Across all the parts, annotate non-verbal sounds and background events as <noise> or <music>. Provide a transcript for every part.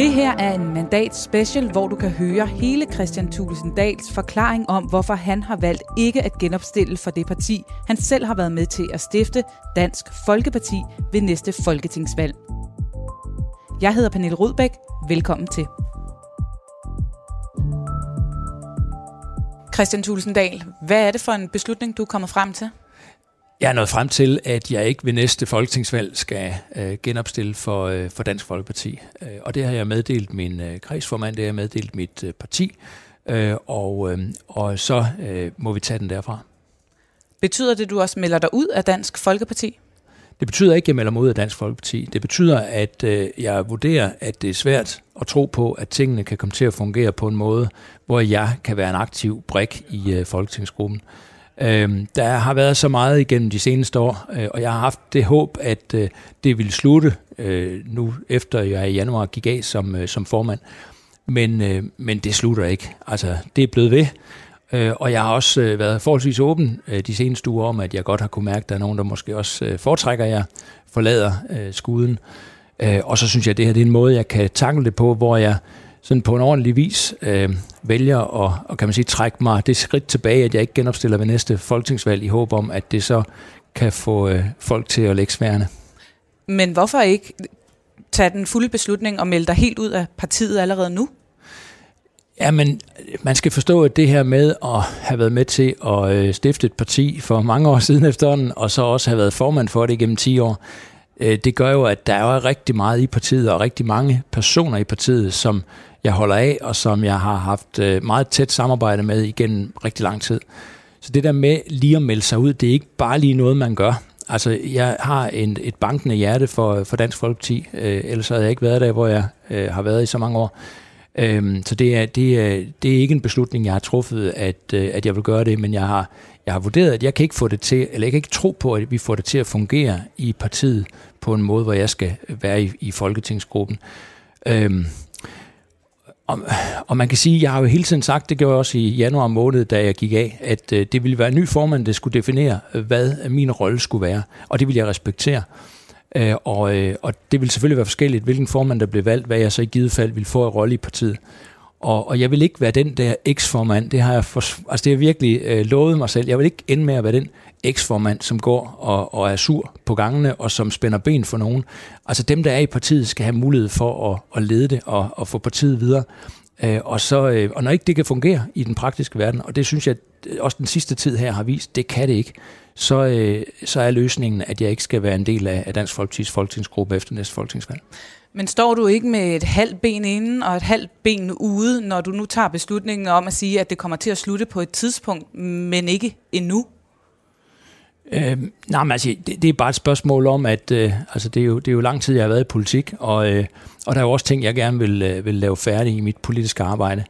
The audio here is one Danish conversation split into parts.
Det her er en mandat special, hvor du kan høre hele Christian Thulesen Dals forklaring om, hvorfor han har valgt ikke at genopstille for det parti, han selv har været med til at stifte, Dansk Folkeparti, ved næste folketingsvalg. Jeg hedder Pernille Rudbæk. Velkommen til. Christian Thulesen Dahl, hvad er det for en beslutning, du er kommet frem til? Jeg er nået frem til, at jeg ikke ved næste folketingsvalg skal øh, genopstille for, øh, for Dansk Folkeparti. Øh, og det har jeg meddelt min øh, kredsformand, det har jeg meddelt mit øh, parti, øh, og, øh, og så øh, må vi tage den derfra. Betyder det, at du også melder dig ud af Dansk Folkeparti? Det betyder ikke, at jeg melder mig ud af Dansk Folkeparti. Det betyder, at øh, jeg vurderer, at det er svært at tro på, at tingene kan komme til at fungere på en måde, hvor jeg kan være en aktiv brik i øh, folketingsgruppen. Øh, der har været så meget igennem de seneste år, øh, og jeg har haft det håb, at øh, det ville slutte øh, nu, efter jeg i januar gik af som, øh, som formand. Men, øh, men det slutter ikke. Altså, det er blevet ved. Øh, og jeg har også øh, været forholdsvis åben øh, de seneste uger om, at jeg godt har kunne mærke, at der er nogen, der måske også øh, foretrækker, jer, forlader øh, skuden. Øh, og så synes jeg, at det her det er en måde, jeg kan takle det på, hvor jeg sådan på en ordentlig vis øh, vælger at og kan man sige, trække mig det skridt tilbage, at jeg ikke genopstiller ved næste folketingsvalg i håb om, at det så kan få øh, folk til at lægge sværene. Men hvorfor ikke tage den fulde beslutning og melde dig helt ud af partiet allerede nu? Ja, men man skal forstå, at det her med at have været med til at øh, stifte et parti for mange år siden efterhånden, og så også have været formand for det gennem 10 år, øh, det gør jo, at der er rigtig meget i partiet, og rigtig mange personer i partiet, som jeg holder af, og som jeg har haft øh, meget tæt samarbejde med igennem rigtig lang tid. Så det der med lige at melde sig ud, det er ikke bare lige noget, man gør. Altså, jeg har en, et bankende hjerte for, for Dansk Folkeparti, øh, ellers havde jeg ikke været der, hvor jeg øh, har været i så mange år. Øhm, så det er, det, er, det er ikke en beslutning, jeg har truffet, at, øh, at jeg vil gøre det, men jeg har, jeg har vurderet, at jeg kan ikke få det til, eller jeg kan ikke tro på, at vi får det til at fungere i partiet på en måde, hvor jeg skal være i, i folketingsgruppen. Øhm, og, og man kan sige, jeg har jo hele tiden sagt, det gjorde jeg også i januar måned, da jeg gik af, at øh, det ville være en ny formand, der skulle definere, øh, hvad min rolle skulle være. Og det vil jeg respektere. Øh, og, øh, og det vil selvfølgelig være forskelligt, hvilken formand der bliver valgt, hvad jeg så i givet fald vil få en rolle i partiet. Og, og jeg vil ikke være den der eksformand. det har jeg, for, altså det har jeg virkelig øh, lovet mig selv. Jeg vil ikke ende med at være den eksformand, som går og, og er sur på gangene, og som spænder ben for nogen. Altså dem, der er i partiet, skal have mulighed for at, at lede det og, og få partiet videre. Øh, og, så, øh, og når ikke det kan fungere i den praktiske verden, og det synes jeg øh, også den sidste tid her har vist, det kan det ikke, så, øh, så er løsningen, at jeg ikke skal være en del af, af Dansk Folkeparti's folketingsgruppe efter næste folketingsvalg. Men står du ikke med et halvt ben inden og et halvt ben ude, når du nu tager beslutningen om at sige, at det kommer til at slutte på et tidspunkt, men ikke endnu? Øh, nej, men altså, det, det er bare et spørgsmål om, at øh, altså, det, er jo, det er jo lang tid, jeg har været i politik, og, øh, og der er jo også ting, jeg gerne vil, øh, vil lave færdig i mit politiske arbejde.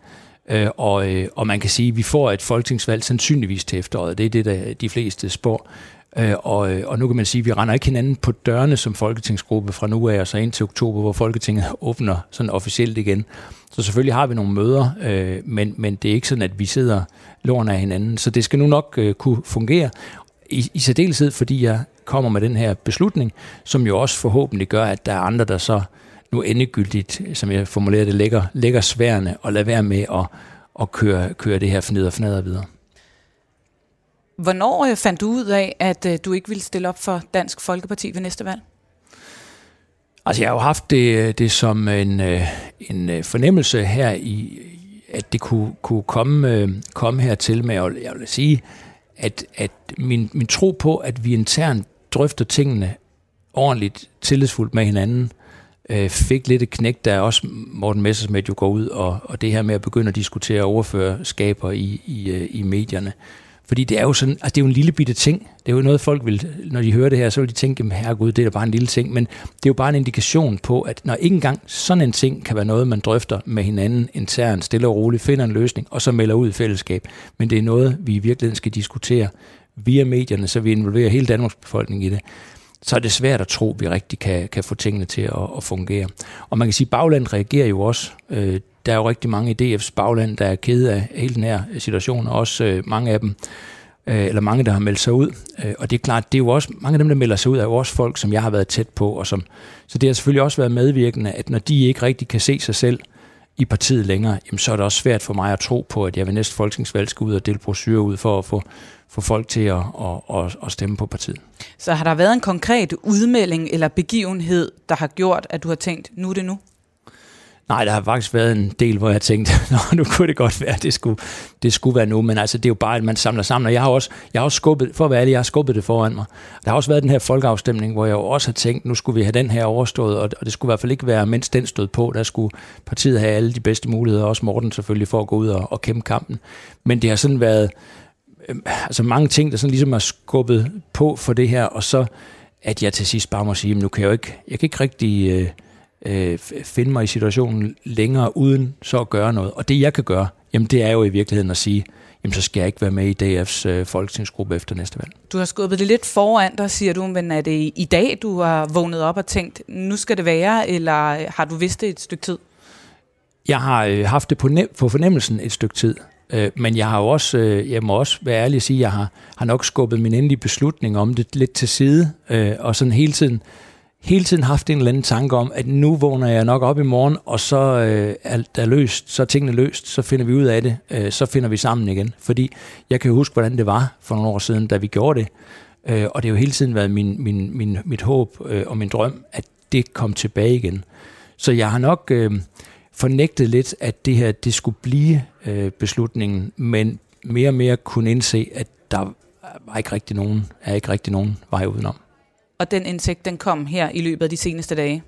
Øh, og, øh, og man kan sige, at vi får et folketingsvalg sandsynligvis til efteråret. Det er det, der de fleste spår. Øh, og, øh, og nu kan man sige, at vi render ikke hinanden på dørene som folketingsgruppe fra nu af og så ind til oktober, hvor Folketinget <laughs> åbner sådan officielt igen. Så selvfølgelig har vi nogle møder, øh, men, men det er ikke sådan, at vi sidder lårene af hinanden. Så det skal nu nok øh, kunne fungere. I, I særdeleshed, fordi jeg kommer med den her beslutning, som jo også forhåbentlig gør, at der er andre, der så nu endegyldigt, som jeg formulerer det, lægger, lægger sværene og lader være med at, at køre, køre det her fnader og fnader videre. Hvornår øh, fandt du ud af, at øh, du ikke ville stille op for Dansk Folkeparti ved næste valg? Altså, jeg har jo haft det, øh, det som en, en fornemmelse her i, at det kunne, kunne komme, komme hertil med, og jeg vil sige, at, at min, min tro på, at vi internt drøfter tingene ordentligt, tillidsfuldt med hinanden, øh, fik lidt et knæk, da også Morten Messersmith jo går ud, og, og det her med at begynde at diskutere overførskaber i, i, øh, i medierne. Fordi det er jo sådan, altså det er jo en lille bitte ting. Det er jo noget, folk vil, når de hører det her, så vil de tænke, herregud, det er da bare en lille ting. Men det er jo bare en indikation på, at når ikke engang sådan en ting kan være noget, man drøfter med hinanden internt, stille og roligt, finder en løsning, og så melder ud i fællesskab. Men det er noget, vi i virkeligheden skal diskutere via medierne, så vi involverer hele Danmarks befolkning i det så er det svært at tro, at vi rigtig kan, kan få tingene til at, at fungere. Og man kan sige, at baglandet reagerer jo også. Øh, der er jo rigtig mange i DF's bagland, der er kede af hele den her situation, og også øh, mange af dem øh, eller mange, der har meldt sig ud. Øh, og det er klart, det er jo også, mange af dem, der melder sig ud, er jo også folk, som jeg har været tæt på, og som, så det har selvfølgelig også været medvirkende, at når de ikke rigtig kan se sig selv i partiet længere, jamen så er det også svært for mig at tro på, at jeg ved næste folketingsvalg skal ud og dele brosyrer ud for at få, få folk til at, at, at, at stemme på partiet. Så har der været en konkret udmelding eller begivenhed, der har gjort, at du har tænkt, nu er det nu? Nej, der har faktisk været en del, hvor jeg tænkte, <laughs> Nå, nu kunne det godt være, at det skulle, det skulle være nu, men altså, det er jo bare, at man samler sammen, og jeg har også, jeg har også skubbet, for at være ærlig, jeg har skubbet det foran mig. Der har også været den her folkeafstemning, hvor jeg jo også har tænkt, nu skulle vi have den her overstået, og, og det skulle i hvert fald ikke være, mens den stod på, der skulle partiet have alle de bedste muligheder, også Morten selvfølgelig, for at gå ud og, og kæmpe kampen. Men det har sådan været, øh, altså mange ting, der sådan ligesom har skubbet på for det her, og så at jeg til sidst bare må sige, nu kan jeg jo ikke, jeg kan ikke rigtig... Øh, øh, finde mig i situationen længere, uden så at gøre noget. Og det jeg kan gøre, jamen det er jo i virkeligheden at sige, jamen så skal jeg ikke være med i DF's øh, folketingsgruppe efter næste valg. Du har skubbet det lidt foran dig, siger du, men er det i dag, du har vågnet op og tænkt, nu skal det være, eller har du vidst det et stykke tid? Jeg har øh, haft det på, ne- på fornemmelsen et stykke tid, øh, men jeg har jo også, øh, jeg må også være ærlig at sige, jeg har, har nok skubbet min endelige beslutning om det lidt til side, øh, og sådan hele tiden hele tiden haft en eller anden tanke om, at nu vågner jeg nok op i morgen, og så øh, er der løst, så er tingene løst, så finder vi ud af det, øh, så finder vi sammen igen. Fordi jeg kan jo huske, hvordan det var for nogle år siden, da vi gjorde det. Øh, og det har jo hele tiden været min, min, min, mit håb øh, og min drøm, at det kom tilbage igen. Så jeg har nok øh, fornægtet lidt, at det her det skulle blive øh, beslutningen, men mere og mere kunne indse, at der var ikke rigtig nogen, er ikke rigtig nogen vej udenom og den indsigt, den kom her i løbet af de seneste dage?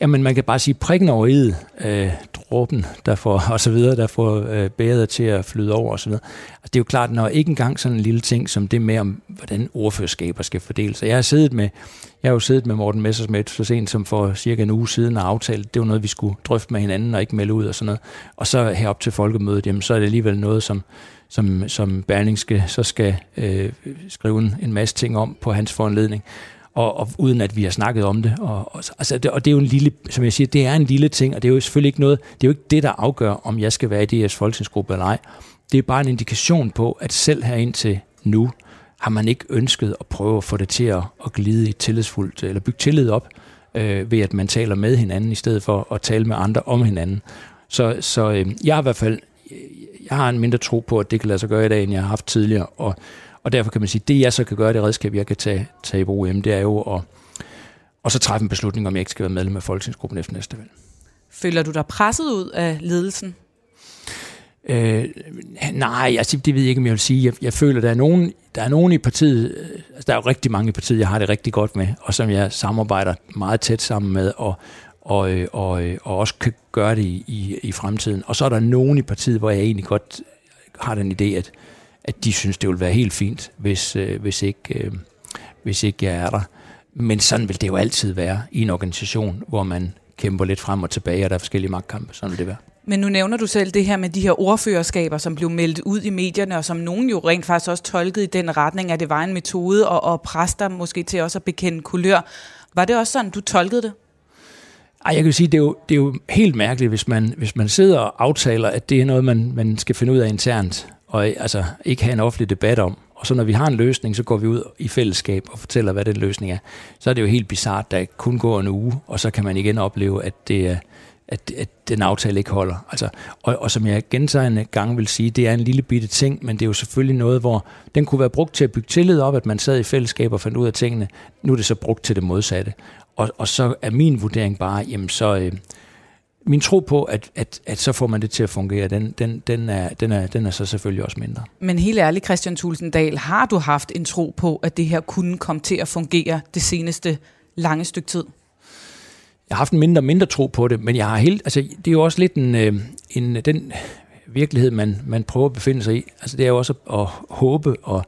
Jamen, man kan bare sige prikken over i øh, dråben, der får, og så videre, der får øh, bæret til at flyde over, og så videre. Altså, det er jo klart, når ikke engang sådan en lille ting som det med, om hvordan ordførerskaber skal fordeles. Jeg har siddet med, jeg har jo siddet med Morten Messersmith så sent som for cirka en uge siden og aftalt, det var noget, vi skulle drøfte med hinanden og ikke melde ud og sådan noget. Og så herop til folkemødet, jamen, så er det alligevel noget, som, som, som Berlingske så skal øh, skrive en, en masse ting om på hans foranledning og, og uden at vi har snakket om det. Og, og, altså, det, og det er jo en lille, som jeg siger, det er en lille ting, og det er jo selvfølgelig ikke noget, det er jo ikke det, der afgør, om jeg skal være i DF's folketingsgruppe eller ej. Det er bare en indikation på, at selv her indtil nu, har man ikke ønsket at prøve at få det til at, at glide i tillidsfuldt, eller bygge tillid op, øh, ved at man taler med hinanden, i stedet for at tale med andre om hinanden. Så, så øh, jeg har i hvert fald, jeg har en mindre tro på, at det kan lade sig gøre i dag, end jeg har haft tidligere, og og derfor kan man sige, det jeg så kan gøre, det redskab, jeg kan tage, tage i brug hjemme, det er jo at og så træffe en beslutning, om jeg ikke skal være medlem af Folketingsgruppen efter næste valg. Føler du dig presset ud af ledelsen? Øh, nej, altså, det ved jeg ikke, om jeg vil sige. Jeg, jeg føler, der er nogen, der er nogen i partiet, øh, altså, der er jo rigtig mange i partiet, jeg har det rigtig godt med, og som jeg samarbejder meget tæt sammen med, og, og, øh, og, øh, og også kan gøre det i, i, i fremtiden. Og så er der nogen i partiet, hvor jeg egentlig godt har den idé, at at de synes, det vil være helt fint, hvis, øh, hvis, ikke, øh, hvis ikke jeg er der. Men sådan vil det jo altid være i en organisation, hvor man kæmper lidt frem og tilbage, og der er forskellige magtkampe. Sådan vil det være. Men nu nævner du selv det her med de her ordførerskaber, som blev meldt ud i medierne, og som nogen jo rent faktisk også tolkede i den retning, at det var en metode og, og præster måske til også at bekende kulør. Var det også sådan, du tolkede det? Ej, jeg kan sige, det er jo, det er jo helt mærkeligt, hvis man, hvis man sidder og aftaler, at det er noget, man, man skal finde ud af internt, og altså ikke have en offentlig debat om. Og så når vi har en løsning, så går vi ud i fællesskab og fortæller, hvad den løsning er. Så er det jo helt bizart, der kun går en uge, og så kan man igen opleve, at det er, at, at den aftale ikke holder. Altså, og, og som jeg gentagende gang vil sige, det er en lille bitte ting, men det er jo selvfølgelig noget, hvor den kunne være brugt til at bygge tillid op, at man sad i fællesskab og fandt ud af tingene. Nu er det så brugt til det modsatte. Og, og så er min vurdering bare, jamen så, øh, min tro på, at, at, at så får man det til at fungere, den, den, den, er, den, er, den er så selvfølgelig også mindre. Men helt ærligt, Christian Tulsendal, har du haft en tro på, at det her kunne komme til at fungere det seneste lange stykke tid? Jeg har haft en mindre mindre tro på det, men jeg har helt, altså, det er jo også lidt en, øh, en, den virkelighed, man, man prøver at befinde sig i. Altså, det er jo også at, at håbe og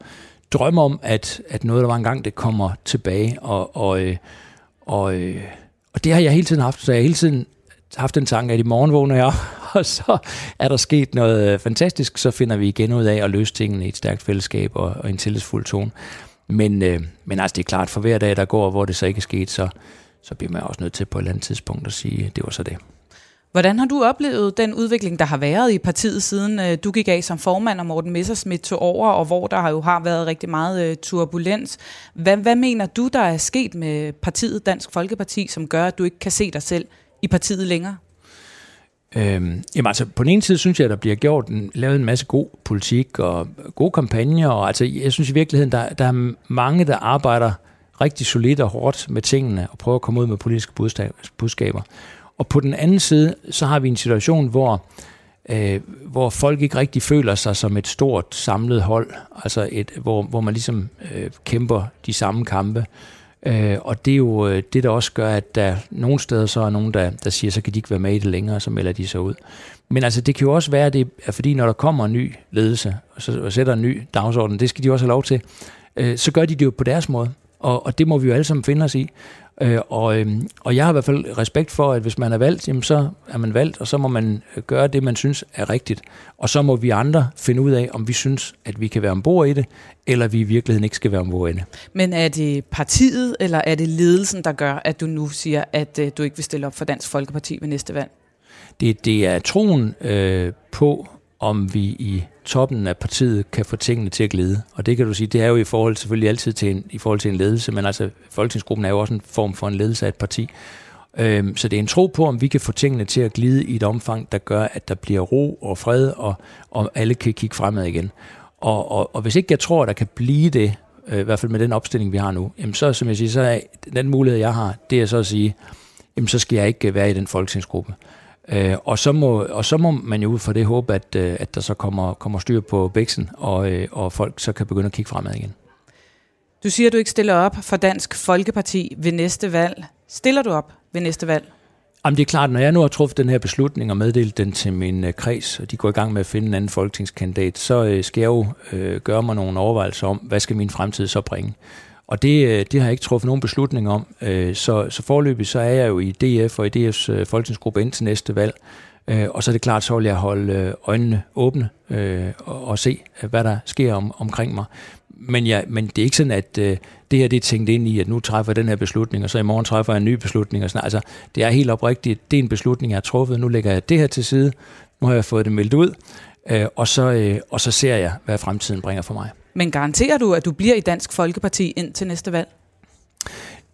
drømme om, at, at noget, der var engang, det kommer tilbage. Og, og, øh, og, øh, og det har jeg hele tiden haft, så jeg har hele tiden haft den tanke, at i morgen vågner jeg, <laughs> og så er der sket noget fantastisk, så finder vi igen ud af at løse tingene i et stærkt fællesskab og, og en tillidsfuld tone. Men, øh, men altså, det er klart, for hver dag, der går, hvor det så ikke er sket, så, så bliver man også nødt til på et eller andet tidspunkt at sige, at det var så det. Hvordan har du oplevet den udvikling, der har været i partiet, siden øh, du gik af som formand, og Morten Messersmith tog over, og hvor der jo har været rigtig meget øh, turbulens? Hvad, hvad mener du, der er sket med partiet Dansk Folkeparti, som gør, at du ikke kan se dig selv i partiet længere? Øhm, jamen altså, på den ene side synes jeg, at der bliver gjort en, lavet en masse god politik og gode kampagner, og altså, jeg synes i virkeligheden, der, der er mange, der arbejder rigtig solidt og hårdt med tingene, og prøver at komme ud med politiske budskaber. Og på den anden side, så har vi en situation, hvor, øh, hvor folk ikke rigtig føler sig som et stort samlet hold, altså et, hvor, hvor man ligesom øh, kæmper de samme kampe. Øh, og det er jo øh, det, der også gør, at der nogle steder så er nogen, der, der siger, så kan de ikke være med i det længere, så melder de sig ud. Men altså, det kan jo også være, at det er fordi, når der kommer en ny ledelse, og, så, og sætter en ny dagsorden, det skal de også have lov til, øh, så gør de det jo på deres måde. Og, og det må vi jo alle sammen finde os i. Øh, og, øh, og jeg har i hvert fald respekt for, at hvis man er valgt, jamen så er man valgt, og så må man gøre det, man synes er rigtigt. Og så må vi andre finde ud af, om vi synes, at vi kan være ombord i det, eller vi i virkeligheden ikke skal være ombord i det. Men er det partiet, eller er det ledelsen, der gør, at du nu siger, at øh, du ikke vil stille op for Dansk Folkeparti ved næste valg? Det, det er troen øh, på, om vi i toppen af partiet kan få tingene til at glide. Og det kan du sige, det er jo i forhold selvfølgelig altid til en, i forhold til en ledelse, men altså Folketingsgruppen er jo også en form for en ledelse af et parti. Øhm, så det er en tro på, om vi kan få tingene til at glide i et omfang, der gør, at der bliver ro og fred, og, og alle kan kigge fremad igen. Og, og, og hvis ikke jeg tror, at der kan blive det, øh, i hvert fald med den opstilling, vi har nu, jamen så, som jeg siger, så er den mulighed, jeg har, det er så at sige, jamen så skal jeg ikke være i den folketingsgruppe. Øh, og, så må, og så må man jo ud fra det håbe, at, øh, at der så kommer, kommer styr på bæksen, og, øh, og folk så kan begynde at kigge fremad igen. Du siger, at du ikke stiller op for Dansk Folkeparti ved næste valg. Stiller du op ved næste valg? Jamen det er klart, når jeg nu har truffet den her beslutning og meddelt den til min øh, kreds, og de går i gang med at finde en anden folketingskandidat, så øh, skal jeg jo øh, gøre mig nogle overvejelser om, hvad skal min fremtid så bringe. Og det, øh, det har jeg ikke truffet nogen beslutning om. Øh, så, så forløbig så er jeg jo i DF og i DF's øh, folketingsgruppe indtil næste valg. Og så er det klart, så vil jeg holde øjnene åbne og, og se, hvad der sker om, omkring mig. Men, jeg, men det er ikke sådan, at det her det er tænkt ind i, at nu træffer jeg den her beslutning, og så i morgen træffer jeg en ny beslutning. Og sådan. Altså, det er helt oprigtigt. Det er en beslutning, jeg har truffet. Nu lægger jeg det her til side. Nu har jeg fået det meldt ud. Og så, og så ser jeg, hvad fremtiden bringer for mig. Men garanterer du, at du bliver i Dansk Folkeparti ind til næste valg?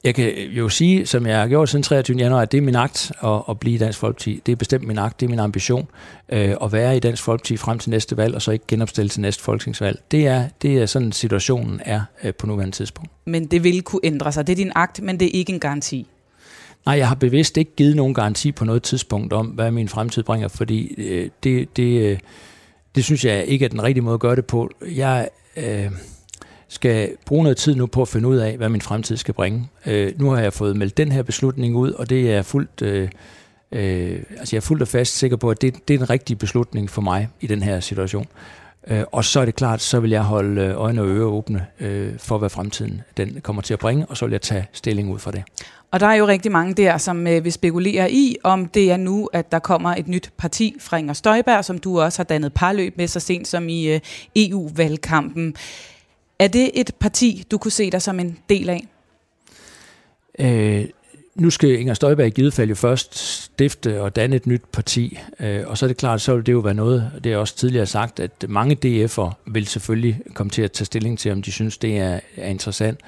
Jeg kan jo sige, som jeg har gjort siden 23. januar, at det er min akt at, at blive i Dansk Folkeparti. Det er bestemt min akt, det er min ambition øh, at være i Dansk Folkeparti frem til næste valg, og så ikke genopstille til næste folketingsvalg. Det er, det er sådan, situationen er øh, på nuværende tidspunkt. Men det vil kunne ændre sig. Det er din akt, men det er ikke en garanti. Nej, jeg har bevidst ikke givet nogen garanti på noget tidspunkt om, hvad min fremtid bringer, fordi øh, det, det, øh, det synes jeg ikke er den rigtige måde at gøre det på. Jeg øh, skal bruge noget tid nu på at finde ud af, hvad min fremtid skal bringe. Øh, nu har jeg fået meldt den her beslutning ud, og det er fuldt, øh, øh, altså jeg er fuldt og fast sikker på, at det, det er den rigtige beslutning for mig i den her situation. Øh, og så er det klart, så vil jeg holde øh, øjne og ører åbne øh, for, hvad fremtiden den kommer til at bringe, og så vil jeg tage stilling ud fra det. Og der er jo rigtig mange der, som øh, vil spekulere i, om det er nu, at der kommer et nyt parti fra Inger Støjberg, som du også har dannet parløb med så sent som i øh, EU-valgkampen. Er det et parti, du kunne se dig som en del af? Øh, nu skal Inger Støjberg i givet fald jo først stifte og danne et nyt parti, øh, og så er det klart, så vil det jo være noget, det er også tidligere sagt, at mange DF'er vil selvfølgelig komme til at tage stilling til, om de synes, det er, er interessant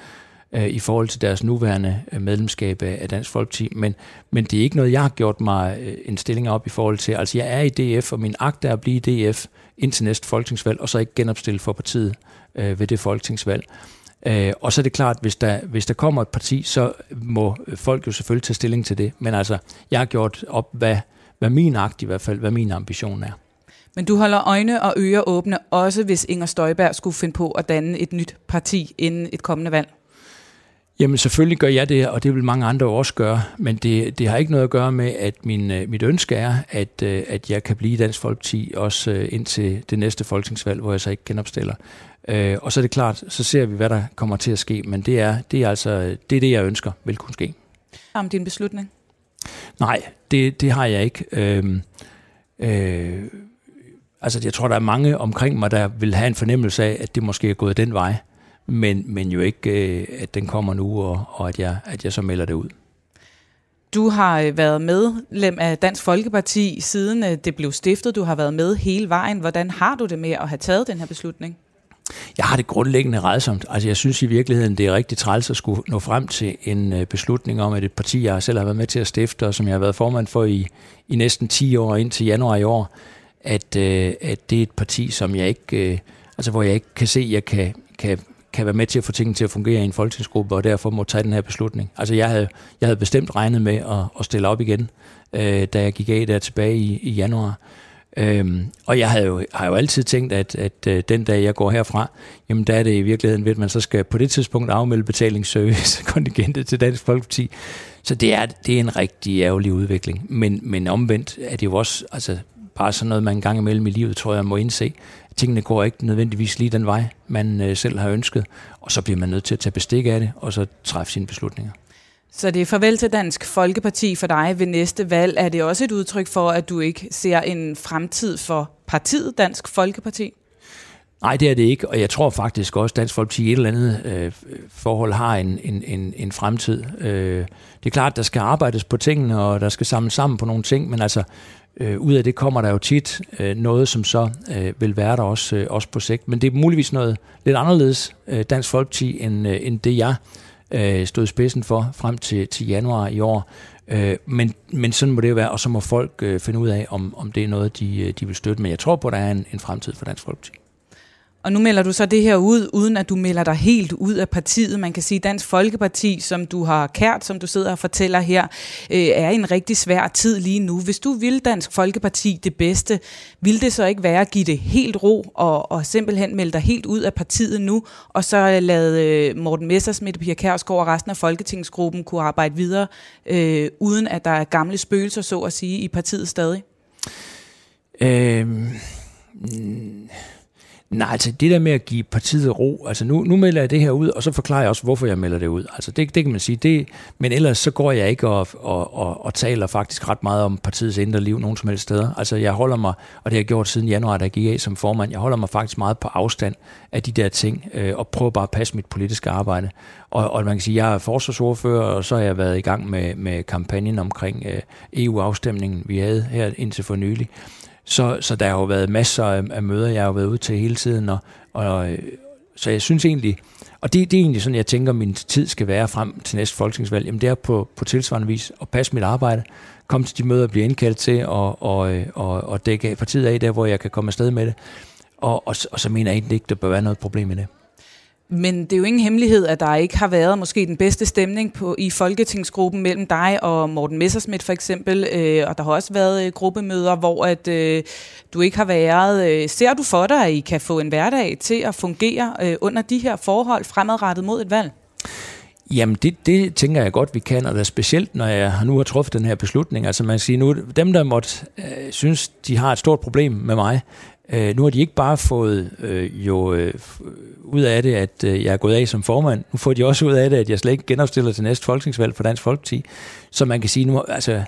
øh, i forhold til deres nuværende øh, medlemskab af Dansk Folkeparti, men, men det er ikke noget, jeg har gjort mig øh, en stilling op i forhold til. Altså jeg er i DF, og min agt er at blive i DF indtil næste folketingsvalg, og så ikke genopstille for partiet øh, ved det folketingsvalg. Øh, og så er det klart, hvis der, hvis der kommer et parti, så må folk jo selvfølgelig tage stilling til det. Men altså, jeg har gjort op, hvad, hvad min agt i hvert fald, hvad min ambition er. Men du holder øjne og ører åbne, også hvis Inger Støjberg skulle finde på at danne et nyt parti inden et kommende valg? Jamen selvfølgelig gør jeg det, og det vil mange andre også gøre, men det, det har ikke noget at gøre med, at min, øh, mit ønske er, at, øh, at jeg kan blive i Dansk Folkeparti også øh, indtil det næste folketingsvalg, hvor jeg så ikke genopstiller. Og så er det klart, så ser vi, hvad der kommer til at ske, men det er, det er altså det, er det jeg ønsker vil kunne ske. Om din beslutning? Nej, det, det har jeg ikke. Øhm, øh, altså jeg tror, der er mange omkring mig, der vil have en fornemmelse af, at det måske er gået den vej men, men jo ikke, øh, at den kommer nu, og, og at, jeg, at jeg så melder det ud. Du har øh, været medlem af Dansk Folkeparti siden øh, det blev stiftet. Du har været med hele vejen. Hvordan har du det med at have taget den her beslutning? Jeg har det grundlæggende redsomt. Altså jeg synes i virkeligheden, det er rigtig træls at skulle nå frem til en øh, beslutning om, at et parti, jeg selv har været med til at stifte, og som jeg har været formand for i, i næsten 10 år indtil januar i år, at, at det er et parti, som jeg ikke, altså hvor jeg ikke kan se, at jeg kan, kan kan være med til at få tingene til at fungere i en folketingsgruppe, og derfor må tage den her beslutning. Altså jeg havde, jeg havde bestemt regnet med at, at stille op igen, øh, da jeg gik af der tilbage i, i januar. Øhm, og jeg havde jo, har jo altid tænkt, at, at øh, den dag jeg går herfra, jamen der er det i virkeligheden ved, at man så skal på det tidspunkt afmelde betalingsservice <laughs> kontingentet til Dansk Folkeparti. Så det er, det er en rigtig ærgerlig udvikling. Men, men omvendt er det jo også altså, bare sådan noget, man en gang imellem i livet, tror jeg, må indse, tingene går ikke nødvendigvis lige den vej, man øh, selv har ønsket, og så bliver man nødt til at tage bestik af det, og så træffe sine beslutninger. Så det er farvel til Dansk Folkeparti for dig ved næste valg. Er det også et udtryk for, at du ikke ser en fremtid for partiet Dansk Folkeparti? Nej, det er det ikke, og jeg tror faktisk også, at Dansk Folkeparti i et eller andet øh, forhold har en, en, en, en fremtid. Øh, det er klart, at der skal arbejdes på tingene, og der skal samles sammen på nogle ting, men altså, Øh, ud af det kommer der jo tit øh, noget, som så øh, vil være der også, øh, også på sigt. Men det er muligvis noget lidt anderledes øh, Dansk Folkeparti, end, øh, end det jeg øh, stod i spidsen for frem til, til januar i år. Øh, men, men sådan må det jo være, og så må folk øh, finde ud af, om, om det er noget, de, øh, de vil støtte. Men jeg tror på, at der er en, en fremtid for Dansk Folkeparti. Og nu melder du så det her ud, uden at du melder dig helt ud af partiet. Man kan sige, at Dansk Folkeparti, som du har kært, som du sidder og fortæller her, øh, er en rigtig svær tid lige nu. Hvis du vil Dansk Folkeparti det bedste, vil det så ikke være at give det helt ro og, og simpelthen melde dig helt ud af partiet nu, og så lade øh, Morten Messersmith, Pia Kærsgaard og resten af Folketingsgruppen kunne arbejde videre, øh, uden at der er gamle spøgelser, så at sige, i partiet stadig? Øhm Nej, altså det der med at give partiet ro, altså nu, nu melder jeg det her ud, og så forklarer jeg også, hvorfor jeg melder det ud. Altså det, det kan man sige, det, men ellers så går jeg ikke og, og, og, og taler faktisk ret meget om partiets indre liv nogen som helst steder. Altså jeg holder mig, og det har jeg gjort siden januar, da jeg gik af som formand, jeg holder mig faktisk meget på afstand af de der ting, øh, og prøver bare at passe mit politiske arbejde. Og, og man kan sige, jeg er forsvarsordfører, og så har jeg været i gang med, med kampagnen omkring øh, EU-afstemningen, vi havde her indtil for nylig. Så, så der har jo været masser af, af møder, jeg har været ude til hele tiden, og, og øh, så jeg synes egentlig, og det, det er egentlig sådan, jeg tænker, min tid skal være frem til næste folketingsvalg, jamen det er på, på tilsvarende vis at passe mit arbejde, komme til de møder, jeg bliver indkaldt til, og, og, øh, og, og dække partiet af der, hvor jeg kan komme afsted med det. Og, og, og så mener jeg egentlig ikke, der bør være noget problem med det. Men det er jo ingen hemmelighed, at der ikke har været måske den bedste stemning på, i folketingsgruppen mellem dig og Morten Messersmith for eksempel, øh, og der har også været øh, gruppemøder, hvor at øh, du ikke har været. Øh, ser du for dig, at I kan få en hverdag til at fungere øh, under de her forhold fremadrettet mod et valg? Jamen, det, det tænker jeg godt, vi kan, og det er specielt, når jeg nu har truffet den her beslutning. Altså man siger nu, dem der måtte øh, synes, de har et stort problem med mig, Øh, nu har de ikke bare fået øh, jo øh, ud af det, at øh, jeg er gået af som formand. Nu får de også ud af det, at jeg slet ikke genopstiller til næste folketingsvalg for Dansk Folkeparti. Så man kan sige nu, altså,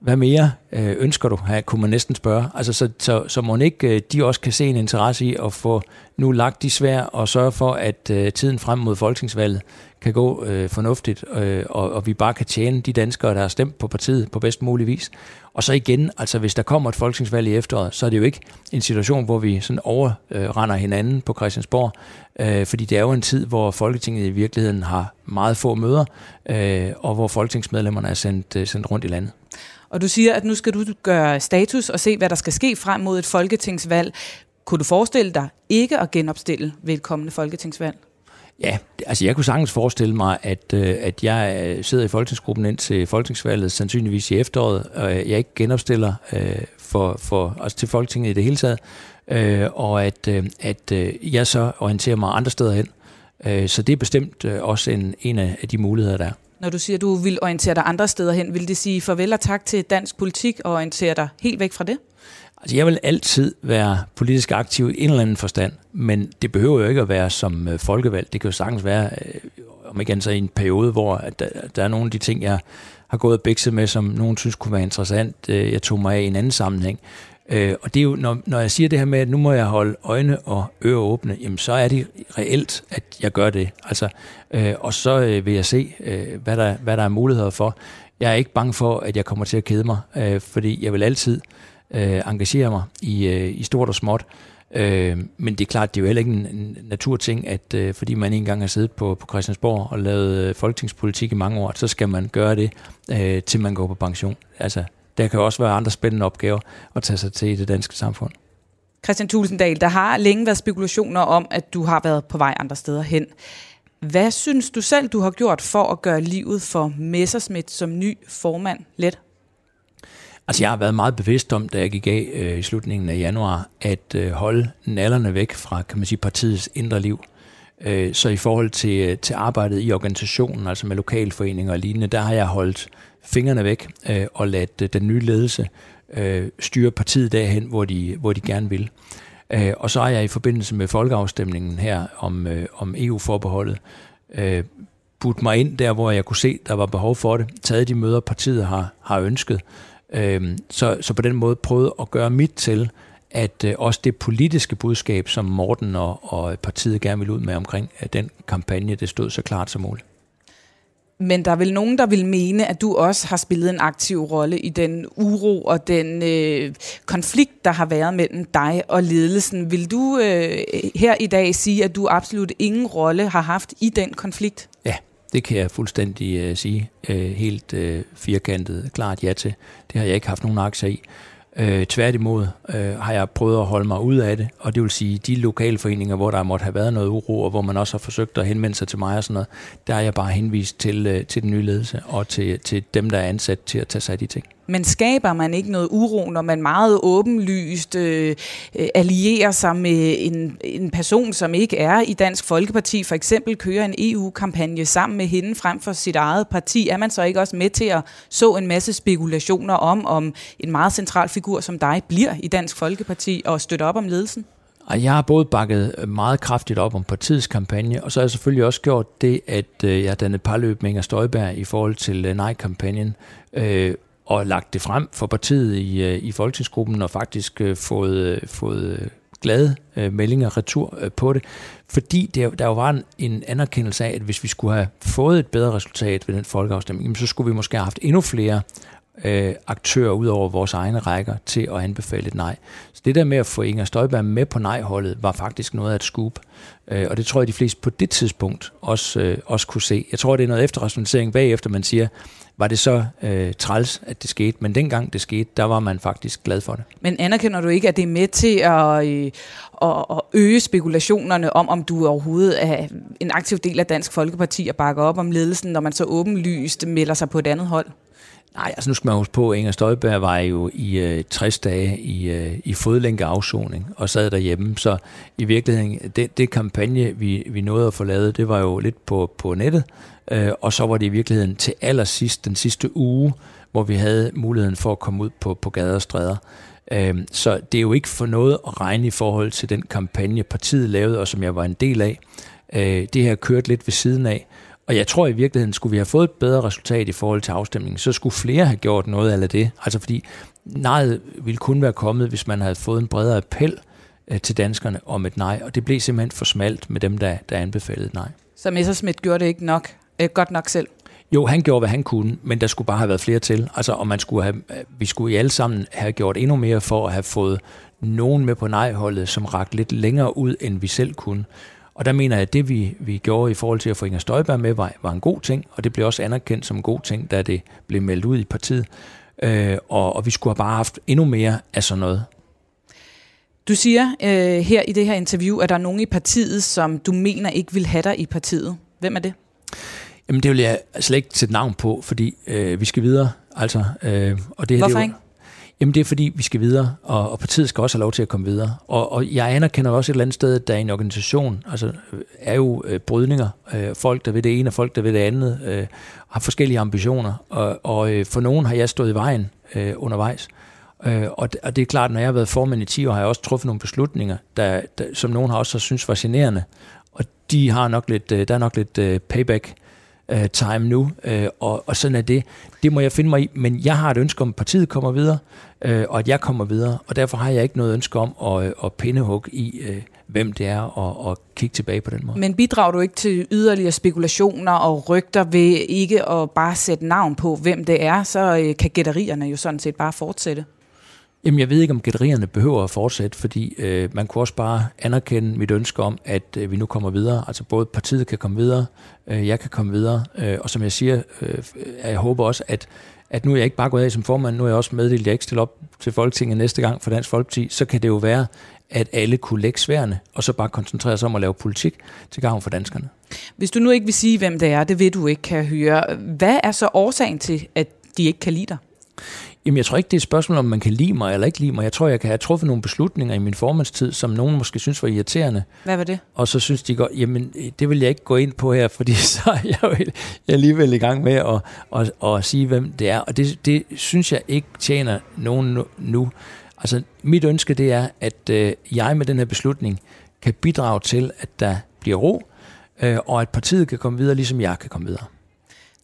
hvad mere øh, ønsker du, her, kunne man næsten spørge. Altså, så, så, så må ikke øh, de også kan se en interesse i at få nu lagt de svær og sørge for, at øh, tiden frem mod folketingsvalget kan gå øh, fornuftigt, øh, og, og vi bare kan tjene de danskere, der har stemt på partiet på bedst mulig vis. Og så igen, altså hvis der kommer et folketingsvalg i efteråret, så er det jo ikke en situation, hvor vi sådan overrender øh, hinanden på Christiansborg, øh, fordi det er jo en tid, hvor Folketinget i virkeligheden har meget få møder, øh, og hvor folketingsmedlemmerne er sendt, øh, sendt rundt i landet. Og du siger, at nu skal du gøre status og se, hvad der skal ske frem mod et folketingsvalg. Kunne du forestille dig ikke at genopstille ved et kommende folketingsvalg? Ja, altså jeg kunne sagtens forestille mig, at, øh, at jeg øh, sidder i folketingsgruppen ind til folketingsvalget, sandsynligvis i efteråret, og øh, jeg ikke genopstiller øh, for, for, altså til Folketinget i det hele taget, øh, og at, øh, at jeg så orienterer mig andre steder hen. Øh, så det er bestemt også en, en af de muligheder, der er. Når du siger, at du vil orientere dig andre steder hen, vil det sige farvel og tak til dansk politik og orientere dig helt væk fra det? Altså, jeg vil altid være politisk aktiv i en eller anden forstand, men det behøver jo ikke at være som øh. Det kan jo sagtens være, øh, om ikke så i en periode, hvor at der, der er nogle af de ting, jeg har gået og bikset med, som nogen synes kunne være interessant. Øh, jeg tog mig af i en anden sammenhæng. Øh, og det er jo, når, når jeg siger det her med, at nu må jeg holde øjne og ører åbne, jamen så er det reelt, at jeg gør det. Altså, øh, og så øh, vil jeg se, øh, hvad, der, hvad der er muligheder for. Jeg er ikke bange for, at jeg kommer til at kede mig, øh, fordi jeg vil altid øh, engagere mig i, øh, i stort og småt. Øh, men det er klart, det er jo heller ikke en, en naturting, at øh, fordi man engang har siddet på, på Christiansborg og lavet øh, folketingspolitik i mange år, så skal man gøre det, øh, til man går på pension. Altså, der kan også være andre spændende opgaver at tage sig til i det danske samfund. Christian Tulsendal, der har længe været spekulationer om, at du har været på vej andre steder hen. Hvad synes du selv, du har gjort for at gøre livet for Messerschmidt som ny formand let? Altså jeg har været meget bevidst om, da jeg gik af øh, i slutningen af januar, at øh, holde nallerne væk fra kan man sige, partiets indre liv. Øh, så i forhold til, øh, til arbejdet i organisationen, altså med lokalforeninger og lignende, der har jeg holdt fingrene væk øh, og ladt øh, den nye ledelse øh, styre partiet derhen, hvor de, hvor de gerne vil. Øh, og så har jeg i forbindelse med folkeafstemningen her om, øh, om EU-forbeholdet øh, budt mig ind der, hvor jeg kunne se, der var behov for det, taget de møder, partiet har, har ønsket. Øh, så, så på den måde prøvet at gøre mit til, at øh, også det politiske budskab, som Morten og, og partiet gerne vil ud med omkring at den kampagne, det stod så klart som muligt. Men der er vel nogen, der vil mene, at du også har spillet en aktiv rolle i den uro og den øh, konflikt, der har været mellem dig og ledelsen. Vil du øh, her i dag sige, at du absolut ingen rolle har haft i den konflikt? Ja, det kan jeg fuldstændig øh, sige. Øh, helt øh, firkantet, klart ja til. Det har jeg ikke haft nogen aktier i. Øh, tværtimod øh, har jeg prøvet at holde mig ud af det, og det vil sige, de lokale foreninger, hvor der måtte have været noget uro, og hvor man også har forsøgt at henvende sig til mig og sådan noget, der er jeg bare henvist til, øh, til den nye ledelse og til, til dem, der er ansat til at tage sig af de ting. Men skaber man ikke noget uro, når man meget åbenlyst øh, øh, allierer sig med en, en person, som ikke er i Dansk Folkeparti, for eksempel kører en EU-kampagne sammen med hende frem for sit eget parti? Er man så ikke også med til at så en masse spekulationer om, om en meget central figur som dig bliver i Dansk Folkeparti og støtter op om ledelsen? Jeg har både bakket meget kraftigt op om partiets kampagne, og så har jeg selvfølgelig også gjort det, at øh, jeg har dannet parløb med Inger Støjberg i forhold til øh, nej-kampagnen, og lagt det frem for partiet i, øh, i folketingsgruppen og faktisk øh, fået, øh, fået glade meldinger retur på det, fordi der, der jo var en, en anerkendelse af, at hvis vi skulle have fået et bedre resultat ved den folkeafstemning, så skulle vi måske have haft endnu flere øh, aktører ud over vores egne rækker til at anbefale et nej. Så det der med at få Inger Støjberg med på nej-holdet, var faktisk noget af et scoop. Øh, og det tror jeg, de fleste på det tidspunkt også, øh, også kunne se. Jeg tror, det er noget efterrationalisering bagefter, man siger, var det så øh, træls, at det skete. Men dengang det skete, der var man faktisk glad for det. Men anerkender du ikke, at det er med til at, øh, at øge spekulationerne om, om du overhovedet er en aktiv del af Dansk Folkeparti og bakker op om ledelsen, når man så åbenlyst melder sig på et andet hold? Nej, altså nu skal man huske på, at Inger Støjberg var jo i øh, 60 dage i, øh, i fodlænkeafsoning og sad derhjemme. Så i virkeligheden, det, det kampagne, vi, vi nåede at få lavet, det var jo lidt på, på nettet. Øh, og så var det i virkeligheden til allersidst, den sidste uge, hvor vi havde muligheden for at komme ud på, på gader og stræder. Øh, så det er jo ikke for noget at regne i forhold til den kampagne, partiet lavede, og som jeg var en del af. Øh, det her kørt lidt ved siden af. Og jeg tror i virkeligheden, skulle vi have fået et bedre resultat i forhold til afstemningen, så skulle flere have gjort noget af det. Altså fordi nejet ville kun være kommet, hvis man havde fået en bredere appel øh, til danskerne om et nej, og det blev simpelthen for smalt med dem, der, der anbefalede et nej. Så Messerschmidt gjorde det ikke nok, øh, godt nok selv? Jo, han gjorde, hvad han kunne, men der skulle bare have været flere til. Altså, og man skulle have, vi skulle i alle sammen have gjort endnu mere for at have fået nogen med på nej-holdet, som rakte lidt længere ud, end vi selv kunne. Og der mener jeg, at det vi, vi gjorde i forhold til at få Inger Støjberg med, var, var en god ting, og det blev også anerkendt som en god ting, da det blev meldt ud i partiet. Øh, og, og vi skulle have bare haft endnu mere af sådan noget. Du siger øh, her i det her interview, at der er nogen i partiet, som du mener ikke vil have dig i partiet. Hvem er det? Jamen det vil jeg slet ikke sætte navn på, fordi øh, vi skal videre. Altså, øh, og det, Hvorfor det er jo, ikke? Jamen det er fordi, vi skal videre, og, og partiet skal også have lov til at komme videre. Og, og jeg anerkender også et eller andet sted, at der er en organisation, altså øh, er jo øh, brydninger, øh, folk der ved det ene og folk der ved det andet, øh, har forskellige ambitioner, og, og øh, for nogen har jeg stået i vejen øh, undervejs. Øh, og, det, og det er klart, når jeg har været formand i 10 år, har jeg også truffet nogle beslutninger, der, der, som nogen har også synes var generende, og de har nok lidt, øh, der er nok lidt øh, payback øh, time nu, øh, og, og sådan er det. Det må jeg finde mig i, men jeg har et ønske om, at partiet kommer videre, øh, og at jeg kommer videre, og derfor har jeg ikke noget ønske om at, øh, at pindehugge i, øh, hvem det er, og, og kigge tilbage på den måde. Men bidrager du ikke til yderligere spekulationer og rygter ved ikke at bare sætte navn på, hvem det er, så øh, kan gætterierne jo sådan set bare fortsætte? Jamen, jeg ved ikke, om gætterierne behøver at fortsætte, fordi øh, man kunne også bare anerkende mit ønske om, at øh, vi nu kommer videre. Altså både partiet kan komme videre, øh, jeg kan komme videre, øh, og som jeg siger, øh, jeg håber også, at at nu er jeg ikke bare gået af som formand, nu er jeg også meddelt, at jeg ikke stiller op til Folketinget næste gang for Dansk Folkeparti, så kan det jo være, at alle kunne lægge sværene, og så bare koncentrere sig om at lave politik til gavn for danskerne. Hvis du nu ikke vil sige, hvem det er, det vil du ikke kan høre. Hvad er så årsagen til, at de ikke kan lide dig? Jamen, jeg tror ikke, det er et spørgsmål, om man kan lide mig eller ikke lide mig. Jeg tror, jeg kan have truffet nogle beslutninger i min formandstid, som nogen måske synes var irriterende. Hvad var det? Og så synes de godt, jamen, det vil jeg ikke gå ind på her, fordi <laughs> så er jeg jo jeg er alligevel i gang med at, at, at, at sige, hvem det er. Og det, det synes jeg ikke tjener nogen nu. Altså, mit ønske det er, at øh, jeg med den her beslutning kan bidrage til, at der bliver ro, øh, og at partiet kan komme videre, ligesom jeg kan komme videre.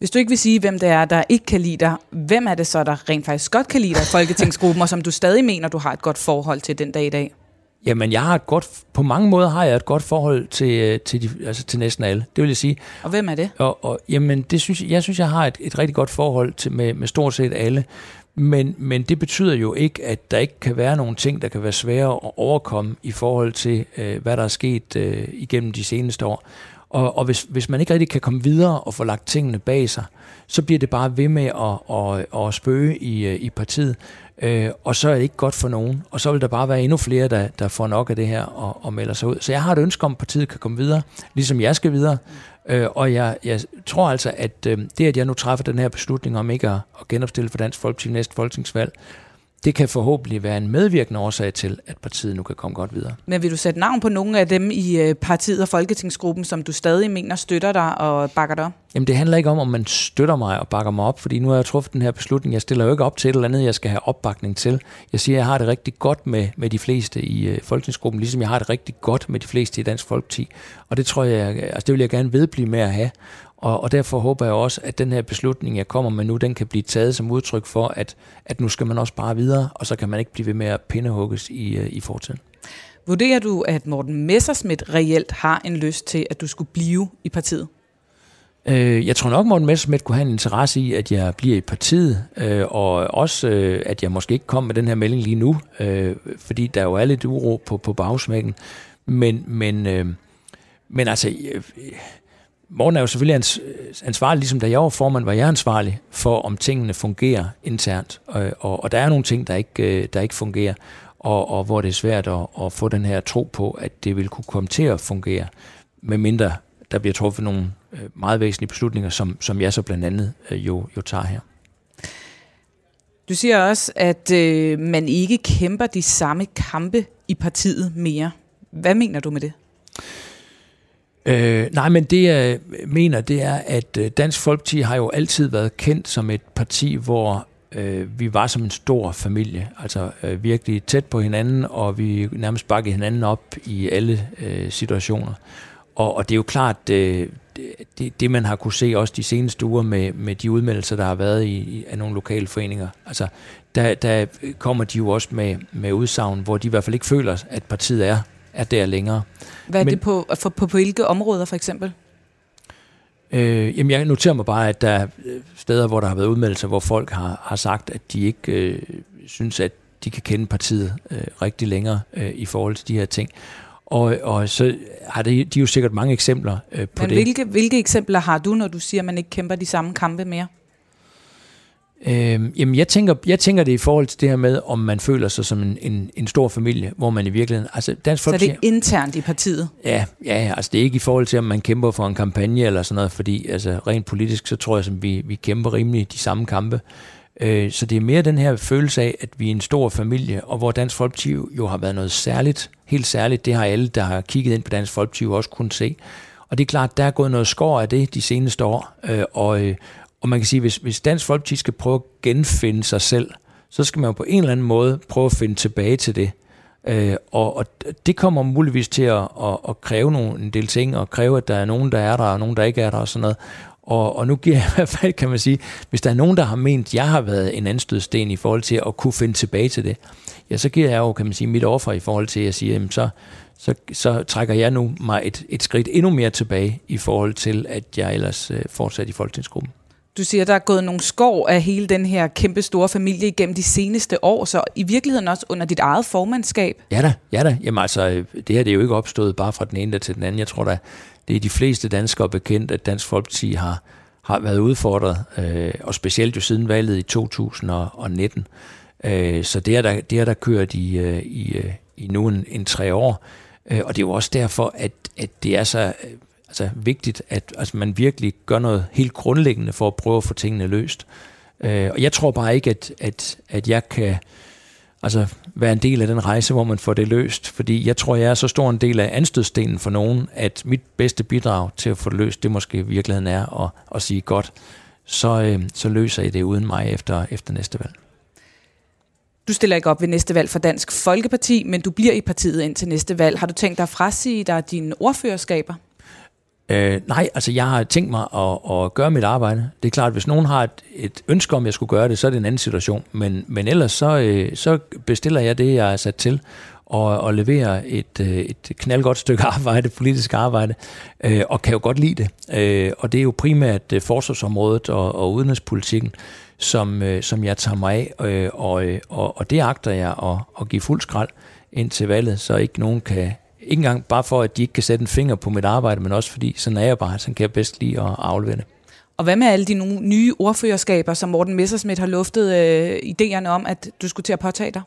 Hvis du ikke vil sige, hvem det er, der ikke kan lide dig, hvem er det så, der rent faktisk godt kan lide dig i Folketingsgruppen, og som du stadig mener, du har et godt forhold til den dag i dag? Jamen, jeg har et godt, på mange måder har jeg et godt forhold til, øh, til, de, altså til næsten alle, det vil jeg sige. Og hvem er det? Og, og jamen, det synes, jeg synes, jeg har et, et rigtig godt forhold til, med, med stort set alle. Men, men det betyder jo ikke, at der ikke kan være nogle ting, der kan være svære at overkomme i forhold til, øh, hvad der er sket øh, igennem de seneste år. Og, og hvis, hvis man ikke rigtig kan komme videre og få lagt tingene bag sig, så bliver det bare ved med at, at, at spøge i, øh, i partiet. Øh, og så er det ikke godt for nogen. Og så vil der bare være endnu flere, der, der får nok af det her og, og melder sig ud. Så jeg har et ønske om, at partiet kan komme videre, ligesom jeg skal videre. Øh, og jeg, jeg tror altså, at øh, det, at jeg nu træffer den her beslutning om ikke at, at genopstille for Dansk Folkeparti næste folketingsvalg, det kan forhåbentlig være en medvirkende årsag til, at partiet nu kan komme godt videre. Men vil du sætte navn på nogle af dem i øh, partiet og Folketingsgruppen, som du stadig mener støtter dig og bakker dig op? Jamen det handler ikke om, om man støtter mig og bakker mig op, fordi nu har jeg truffet den her beslutning. Jeg stiller jo ikke op til et eller andet, jeg skal have opbakning til. Jeg siger, at jeg har det rigtig godt med, med de fleste i øh, Folketingsgruppen, ligesom jeg har det rigtig godt med de fleste i Dansk Folkeparti. Og det tror jeg, altså det vil jeg gerne vedblive med at have. Og, og derfor håber jeg også, at den her beslutning, jeg kommer med nu, den kan blive taget som udtryk for, at, at nu skal man også bare videre, og så kan man ikke blive ved med at pindehugges i, øh, i fortiden. Vurderer du, at Morten Messersmith reelt har en lyst til, at du skulle blive i partiet? Øh, jeg tror nok, Morten Messersmith kunne have en interesse i, at jeg bliver i partiet, øh, og også, øh, at jeg måske ikke kom med den her melding lige nu, øh, fordi der jo er lidt uro på, på bagsmækken. Men, men, øh, men altså, øh, Morten er jo selvfølgelig ans, ansvarlig, ligesom da jeg var formand, var jeg ansvarlig for, om tingene fungerer internt. Og, og, og der er nogle ting, der ikke, øh, der ikke fungerer, og, og hvor det er svært at, at få den her tro på, at det vil kunne komme til at fungere, medmindre der bliver truffet nogle øh, meget væsentlige beslutninger, som, som jeg så blandt andet øh, jo, jo tager her. Du siger også, at øh, man ikke kæmper de samme kampe i partiet mere. Hvad mener du med det? Øh, nej, men det jeg mener, det er, at øh, Dansk Folkeparti har jo altid været kendt som et parti, hvor øh, vi var som en stor familie, altså øh, virkelig tæt på hinanden, og vi nærmest bakkede hinanden op i alle øh, situationer. Og, og det er jo klart, øh, det, det man har kunne se også de seneste uger med, med de udmeldelser, der har været i, i af nogle lokale foreninger, altså der, der kommer de jo også med, med udsagn, hvor de i hvert fald ikke føler, at partiet er er der længere. Hvad er Men, det på, for, på, på hvilke områder for eksempel? Øh, jamen jeg noterer mig bare, at der er steder, hvor der har været udmeldelser, hvor folk har, har sagt, at de ikke øh, synes, at de kan kende partiet øh, rigtig længere øh, i forhold til de her ting. Og, og så har de, de jo sikkert mange eksempler øh, på Men det. Hvilke, hvilke eksempler har du, når du siger, at man ikke kæmper de samme kampe mere? Øh, jamen, jeg tænker, jeg tænker det i forhold til det her med, om man føler sig som en, en, en stor familie, hvor man i virkeligheden... Altså, Dansk så det er internt i partiet? Ja, ja, altså det er ikke i forhold til, om man kæmper for en kampagne eller sådan noget, fordi altså, rent politisk, så tror jeg, at vi, vi kæmper rimelig de samme kampe. Øh, så det er mere den her følelse af, at vi er en stor familie, og hvor Dansk Folkeparti jo har været noget særligt, helt særligt, det har alle, der har kigget ind på Dansk Folkeparti, også kunnet se. Og det er klart, der er gået noget skår af det de seneste år, øh, og, øh, og man kan sige, hvis, hvis Dansk Folkeparti skal prøve at genfinde sig selv, så skal man jo på en eller anden måde prøve at finde tilbage til det. Øh, og, og det kommer muligvis til at, at, at kræve nogle, en del ting, og kræve, at der er nogen, der er der, og nogen, der ikke er der, og sådan noget. Og, og nu giver jeg <laughs> i hvert fald, kan man sige, hvis der er nogen, der har ment, at jeg har været en anstødsten i forhold til at kunne finde tilbage til det, ja, så giver jeg jo, kan man sige, mit offer i forhold til at sige, jamen så, så, så trækker jeg nu mig et, et skridt endnu mere tilbage i forhold til, at jeg ellers øh, fortsat i folketingsgruppen. Du siger, der er gået nogle skår af hele den her kæmpe store familie igennem de seneste år, så i virkeligheden også under dit eget formandskab? Ja da, ja da. Jamen altså, øh, det her det er jo ikke opstået bare fra den ene til den anden. Jeg tror da, det er de fleste danskere bekendt, at Dansk Folkeparti har, har været udfordret, øh, og specielt jo siden valget i 2019. Øh, så det er der, det er der kørt i, øh, i, øh, i nu en, en tre år. Øh, og det er jo også derfor, at, at det er så øh, altså, vigtigt, at altså, man virkelig gør noget helt grundlæggende for at prøve at få tingene løst. Øh, og jeg tror bare ikke, at, at, at jeg kan altså, være en del af den rejse, hvor man får det løst. Fordi jeg tror, jeg er så stor en del af anstødstenen for nogen, at mit bedste bidrag til at få det løst, det måske i virkeligheden er at, at sige godt, så, øh, så løser I det uden mig efter, efter næste valg. Du stiller ikke op ved næste valg for Dansk Folkeparti, men du bliver i partiet indtil næste valg. Har du tænkt dig at frasige dig dine ordførerskaber? Øh, nej, altså jeg har tænkt mig at, at gøre mit arbejde. Det er klart, at hvis nogen har et, et ønske om, at jeg skulle gøre det, så er det en anden situation. Men, men ellers så, øh, så bestiller jeg det, jeg er sat til, og, og leverer et, øh, et knaldgodt stykke <laughs> arbejde, politisk arbejde, øh, og kan jo godt lide det. Øh, og det er jo primært øh, forsvarsområdet og, og udenrigspolitikken, som, øh, som jeg tager mig af, øh, og, øh, og, og det agter jeg at, at give fuld skrald ind til valget, så ikke nogen kan, ikke engang bare for, at de ikke kan sætte en finger på mit arbejde, men også fordi, sådan er jeg bare, så kan jeg bedst lide at aflevere det. Og hvad med alle de nye ordførerskaber, som Morten Messersmith har luftet øh, idéerne om, at du skulle til at påtage dig?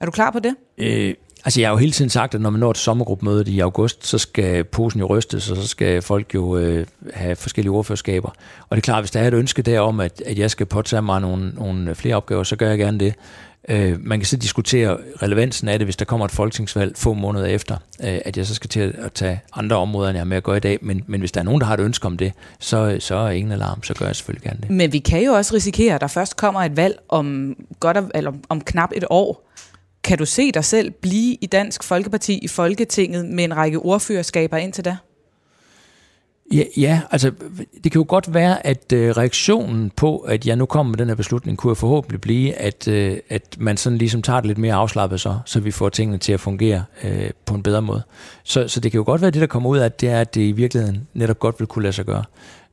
Er du klar på det? Øh, altså jeg har jo hele tiden sagt, at når man når et sommergruppemøde i august, så skal posen jo rystes, og så skal folk jo øh, have forskellige ordførerskaber. Og det er klart, hvis der er et ønske derom, at, at jeg skal påtage mig nogle, nogle flere opgaver, så gør jeg gerne det. Øh, man kan så diskutere relevansen af det, hvis der kommer et folketingsvalg få måneder efter, øh, at jeg så skal til at tage andre områder, end jeg har med at gøre i dag. Men, men hvis der er nogen, der har et ønske om det, så, så er ingen alarm, så gør jeg selvfølgelig gerne det. Men vi kan jo også risikere, at der først kommer et valg om, godt, eller om knap et år. Kan du se dig selv blive i Dansk Folkeparti i Folketinget med en række ordførerskaber indtil da? Ja, ja, altså det kan jo godt være, at øh, reaktionen på, at jeg nu kommer med den her beslutning, kunne forhåbentlig blive, at, øh, at man sådan ligesom tager det lidt mere afslappet så, så vi får tingene til at fungere øh, på en bedre måde. Så, så det kan jo godt være, at det der kommer ud af, det er, at det i virkeligheden netop godt vil kunne lade sig gøre.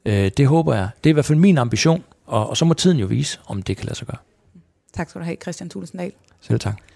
Øh, det håber jeg. Det er i hvert fald min ambition, og, og så må tiden jo vise, om det kan lade sig gøre. Tak skal du have, Christian Tulsendal. Selv tak.